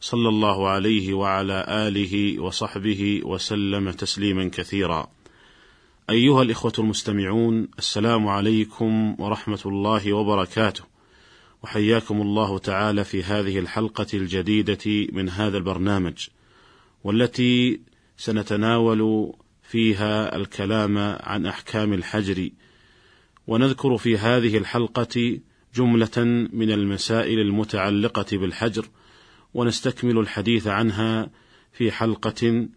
صلى الله عليه وعلى آله وصحبه وسلم تسليما كثيرا. أيها الإخوة المستمعون السلام عليكم ورحمة الله وبركاته. وحياكم الله تعالى في هذه الحلقة الجديدة من هذا البرنامج والتي سنتناول فيها الكلام عن أحكام الحجر. ونذكر في هذه الحلقة جملة من المسائل المتعلقة بالحجر ونستكمل الحديث عنها في حلقة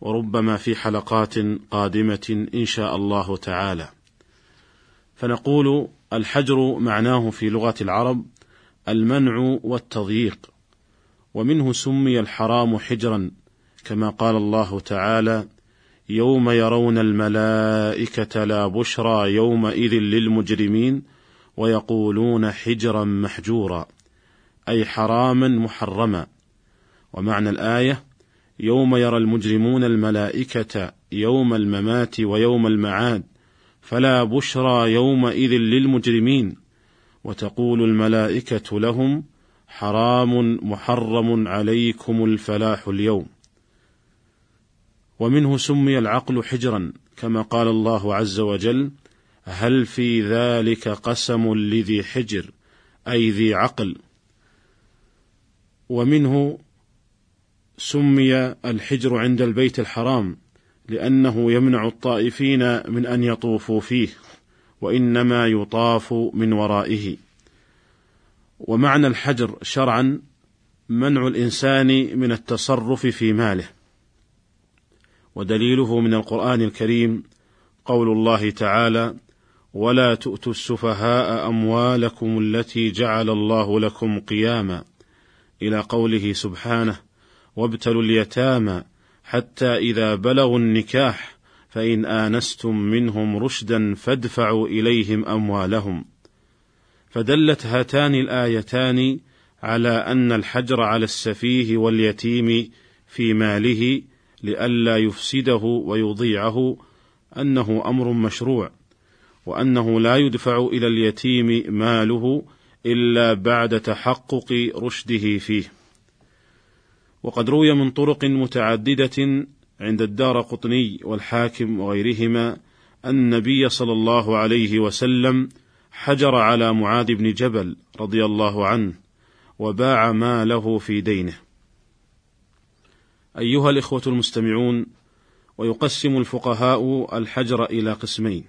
وربما في حلقات قادمة إن شاء الله تعالى. فنقول الحجر معناه في لغة العرب المنع والتضييق، ومنه سمي الحرام حجرا كما قال الله تعالى: يوم يرون الملائكة لا بشرى يومئذ للمجرمين ويقولون حجرا محجورا. أي حراما محرما. ومعنى الآية يوم يرى المجرمون الملائكة يوم الممات ويوم المعاد فلا بشرى يومئذ للمجرمين. وتقول الملائكة لهم حرام محرم عليكم الفلاح اليوم. ومنه سمي العقل حجرا كما قال الله عز وجل هل في ذلك قسم لذي حجر أي ذي عقل؟ ومنه سمي الحجر عند البيت الحرام لأنه يمنع الطائفين من أن يطوفوا فيه وإنما يطاف من ورائه. ومعنى الحجر شرعا منع الإنسان من التصرف في ماله. ودليله من القرآن الكريم قول الله تعالى ولا تؤتوا السفهاء أموالكم التي جعل الله لكم قياما إلى قوله سبحانه وابتلوا اليتامى حتى إذا بلغوا النكاح فإن آنستم منهم رشدا فادفعوا إليهم أموالهم. فدلت هاتان الآيتان على أن الحجر على السفيه واليتيم في ماله لئلا يفسده ويضيعه أنه أمر مشروع وأنه لا يدفع إلى اليتيم ماله إلا بعد تحقق رشده فيه. وقد روي من طرق متعددة عند الدار قطني والحاكم وغيرهما أن النبي صلى الله عليه وسلم حجر على معاذ بن جبل رضي الله عنه وباع ماله في دينه. أيها الإخوة المستمعون، ويقسم الفقهاء الحجر إلى قسمين.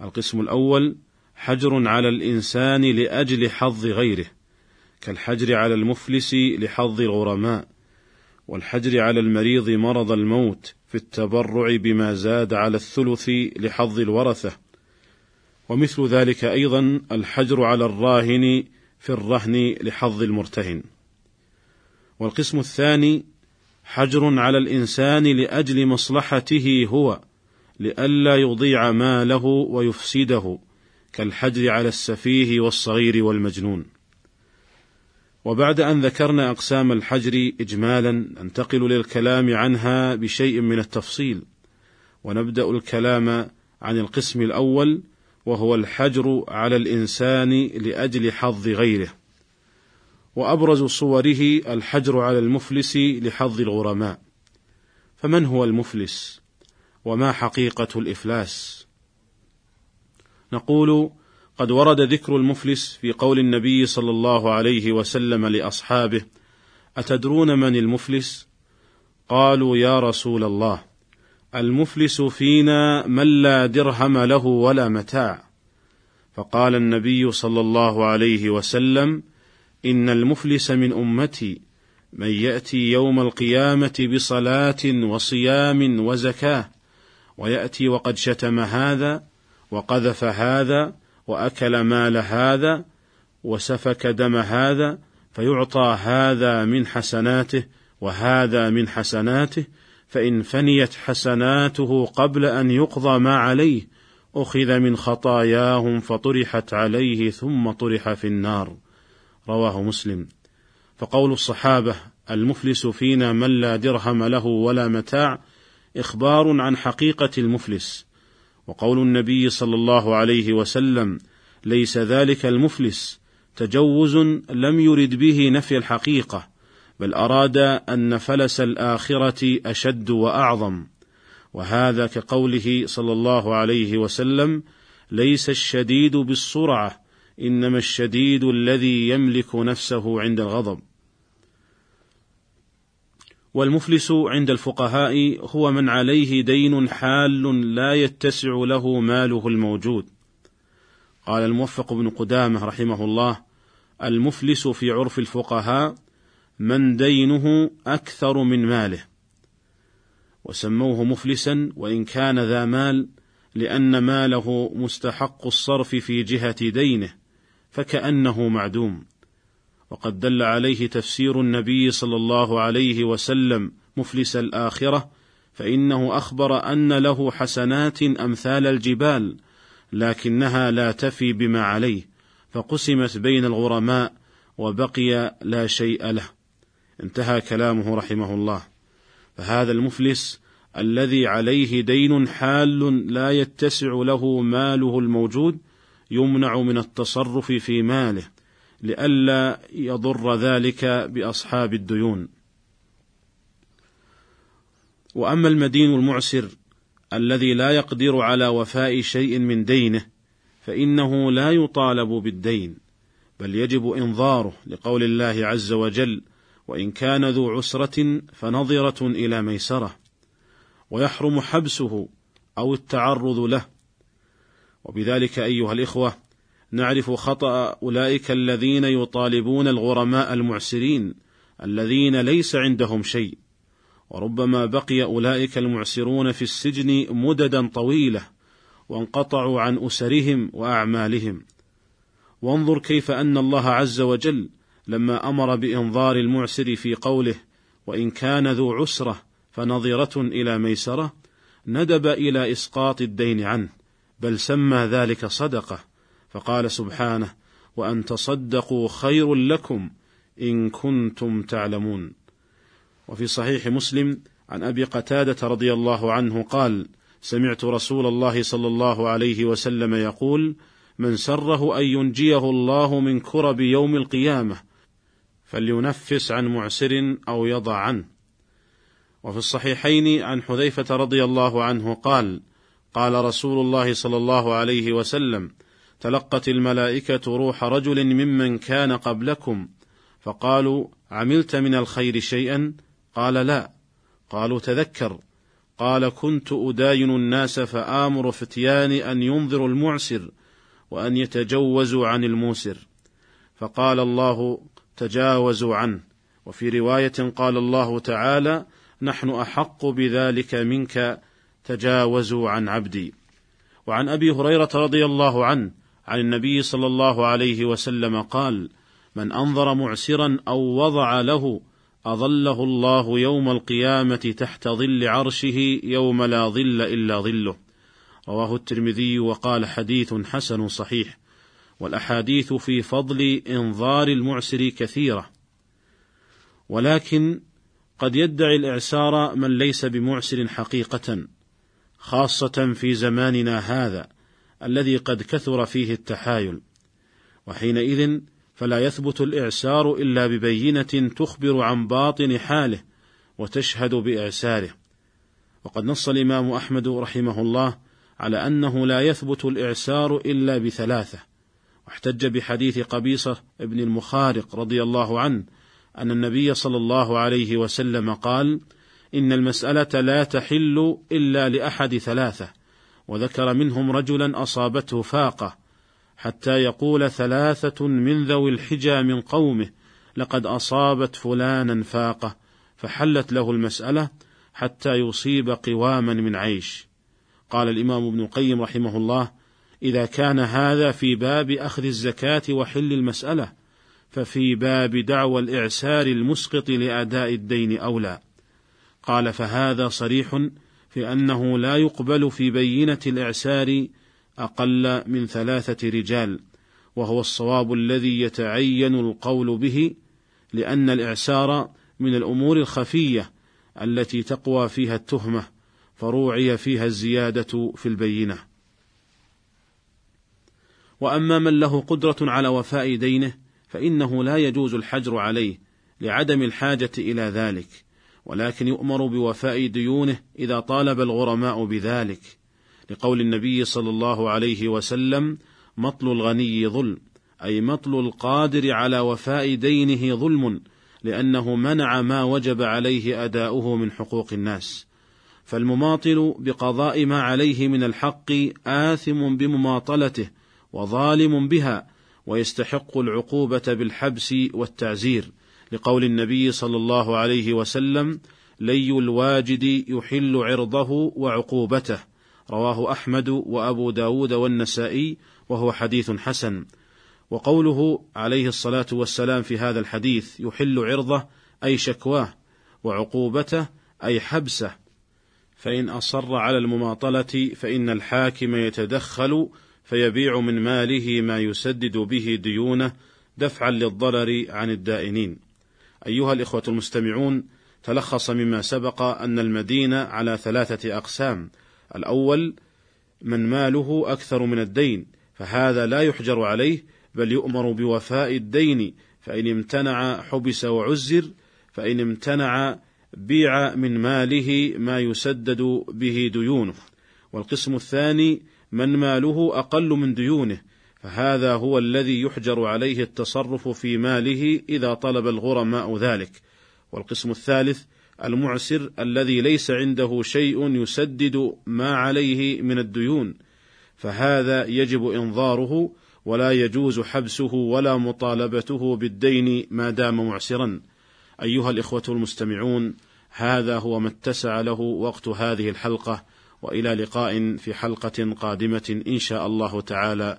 القسم الأول حجر على الإنسان لأجل حظ غيره كالحجر على المفلس لحظ الغرماء والحجر على المريض مرض الموت في التبرع بما زاد على الثلث لحظ الورثة. ومثل ذلك أيضا الحجر على الراهن في الرهن لحظ المرتهن. والقسم الثاني حجر على الإنسان لأجل مصلحته هو لئلا يضيع ماله ويفسده. كالحجر على السفيه والصغير والمجنون. وبعد أن ذكرنا أقسام الحجر إجمالا ننتقل للكلام عنها بشيء من التفصيل، ونبدأ الكلام عن القسم الأول وهو الحجر على الإنسان لأجل حظ غيره. وأبرز صوره الحجر على المفلس لحظ الغرماء. فمن هو المفلس؟ وما حقيقة الإفلاس؟ نقول قد ورد ذكر المفلس في قول النبي صلى الله عليه وسلم لأصحابه أتدرون من المفلس؟ قالوا يا رسول الله المفلس فينا من لا درهم له ولا متاع. فقال النبي صلى الله عليه وسلم إن المفلس من أمتي من يأتي يوم القيامة بصلاة وصيام وزكاة ويأتي وقد شتم هذا وقذف هذا وأكل مال هذا وسفك دم هذا فيعطى هذا من حسناته وهذا من حسناته فإن فنيت حسناته قبل أن يقضى ما عليه أخذ من خطاياهم فطرحت عليه ثم طرح في النار. رواه مسلم. فقول الصحابة المفلس فينا من لا درهم له ولا متاع إخبار عن حقيقة المفلس. وقول النبي صلى الله عليه وسلم ليس ذلك المفلس تجوز لم يرد به نفي الحقيقة بل أراد أن فلس الآخرة أشد وأعظم. وهذا كقوله صلى الله عليه وسلم ليس الشديد بالسرعة إنما الشديد الذي يملك نفسه عند الغضب. والمفلس عند الفقهاء هو من عليه دين حال لا يتسع له ماله الموجود. قال الموفق بن قدامة رحمه الله المفلس في عرف الفقهاء من دينه أكثر من ماله. وسموه مفلسا وإن كان ذا مال لأن ماله مستحق الصرف في جهة دينه فكأنه معدوم. وقد دل عليه تفسير النبي صلى الله عليه وسلم مفلس الآخرة فإنه أخبر أن له حسنات أمثال الجبال لكنها لا تفي بما عليه فقسمت بين الغرماء وبقي لا شيء له. انتهى كلامه رحمه الله. فهذا المفلس الذي عليه دين حال لا يتسع له ماله الموجود يمنع من التصرف في ماله. لئلا يضر ذلك بأصحاب الديون. وأما المدين المعسر الذي لا يقدر على وفاء شيء من دينه فإنه لا يطالب بالدين بل يجب إنظاره لقول الله عز وجل وإن كان ذو عسرة فنظرة إلى ميسرة ويحرم حبسه أو التعرض له وبذلك أيها الإخوة نعرف خطأ أولئك الذين يطالبون الغرماء المعسرين الذين ليس عندهم شيء. وربما بقي أولئك المعسرون في السجن مددا طويلة وانقطعوا عن أسرهم وأعمالهم. وانظر كيف أن الله عز وجل لما أمر بإنظار المعسر في قوله وإن كان ذو عسرة فنظرة إلى ميسرة ندب إلى إسقاط الدين عنه بل سمى ذلك صدقة. فقال سبحانه وأن تصدقوا خير لكم إن كنتم تعلمون. وفي صحيح مسلم عن أبي قتادة رضي الله عنه قال سمعت رسول الله صلى الله عليه وسلم يقول من سره أن ينجيه الله من كرب يوم القيامة فلينفس عن معسر أو يضع عنه. وفي الصحيحين عن حذيفة رضي الله عنه قال قال رسول الله صلى الله عليه وسلم تلقت الملائكة روح رجل ممن كان قبلكم فقالوا عملت من الخير شيئا؟ قال لا. قالوا تذكر. قال كنت أداين الناس فآمر فتياني أن ينظروا المعسر وأن يتجوزوا عن الموسر. فقال الله تجاوزوا عنه. وفي رواية قال الله تعالى نحن أحق بذلك منك تجاوزوا عن عبدي. وعن أبي هريرة رضي الله عنه عن النبي صلى الله عليه وسلم قال من أنظر معسرا أو وضع له أظله الله يوم القيامة تحت ظل عرشه يوم لا ظل إلا ظله رواه الترمذي وقال حديث حسن صحيح. والأحاديث في فضل إنظار المعسر كثيرة. ولكن قد يدعي الإعسار من ليس بمعسر حقيقة خاصة في زماننا هذا. الذي قد كثر فيه التحايل وحينئذ فلا يثبت الإعسار إلا ببينة تخبر عن باطن حاله وتشهد بإعساره. وقد نص الإمام أحمد رحمه الله على أنه لا يثبت الإعسار إلا بثلاثة واحتج بحديث قبيصة ابن المخارق رضي الله عنه أن النبي صلى الله عليه وسلم قال إن المسألة لا تحل إلا لأحد ثلاثة وذكر منهم رجلا أصابته فاقة حتى يقول ثلاثة من ذوي الحجى من قومه لقد أصابت فلانا فاقة فحلت له المسألة حتى يصيب قواما من عيش. قال الإمام ابن القيم رحمه الله: إذا كان هذا في باب أخذ الزكاة وحل المسألة، ففي باب دعوى الإعسار المسقط لأداء الدين أولى. قال فهذا صريح في أنه لا يقبل في بينة الإعسار أقل من ثلاثة رجال وهو الصواب الذي يتعين القول به لأن الإعسار من الأمور الخفية التي تقوى فيها التهمة فروعي فيها الزيادة في البينة. وأما من له قدرة على وفاء دينه فإنه لا يجوز الحجر عليه لعدم الحاجة إلى ذلك. ولكن يؤمر بوفاء ديونه إذا طالب الغرماء بذلك لقول النبي صلى الله عليه وسلم مطل الغني ظلم أي مطل القادر على وفاء دينه ظلم لأنه منع ما وجب عليه أداؤه من حقوق الناس. فالمماطل بقضاء ما عليه من الحق آثم بمماطلته وظالم بها ويستحق العقوبة بالحبس والتعزير. لقول النبي صلى الله عليه وسلم لي الواجد يحل عرضه وعقوبته. رواه أحمد وأبو داود والنسائي وهو حديث حسن. وقوله عليه الصلاة والسلام في هذا الحديث يحل عرضه أي شكواه وعقوبته أي حبسه. فإن أصر على المماطلة فإن الحاكم يتدخل فيبيع من ماله ما يسدد به ديونه دفعا للضرر عن الدائنين. أيها الإخوة المستمعون، تلخص مما سبق أن المدين على ثلاثة أقسام، الأول من ماله أكثر من الدين، فهذا لا يحجر عليه بل يؤمر بوفاء الدين، فإن امتنع حبس وعزر، فإن امتنع بيع من ماله ما يسدد به ديونه. والقسم الثاني من ماله أقل من ديونه فهذا هو الذي يحجر عليه التصرف في ماله إذا طلب الغرماء ذلك. والقسم الثالث المعسر الذي ليس عنده شيء يسدد ما عليه من الديون. فهذا يجب إنظاره ولا يجوز حبسه ولا مطالبته بالدين ما دام معسرا. أيها الإخوة المستمعون هذا هو ما اتسع له وقت هذه الحلقة وإلى لقاء في حلقة قادمة إن شاء الله تعالى.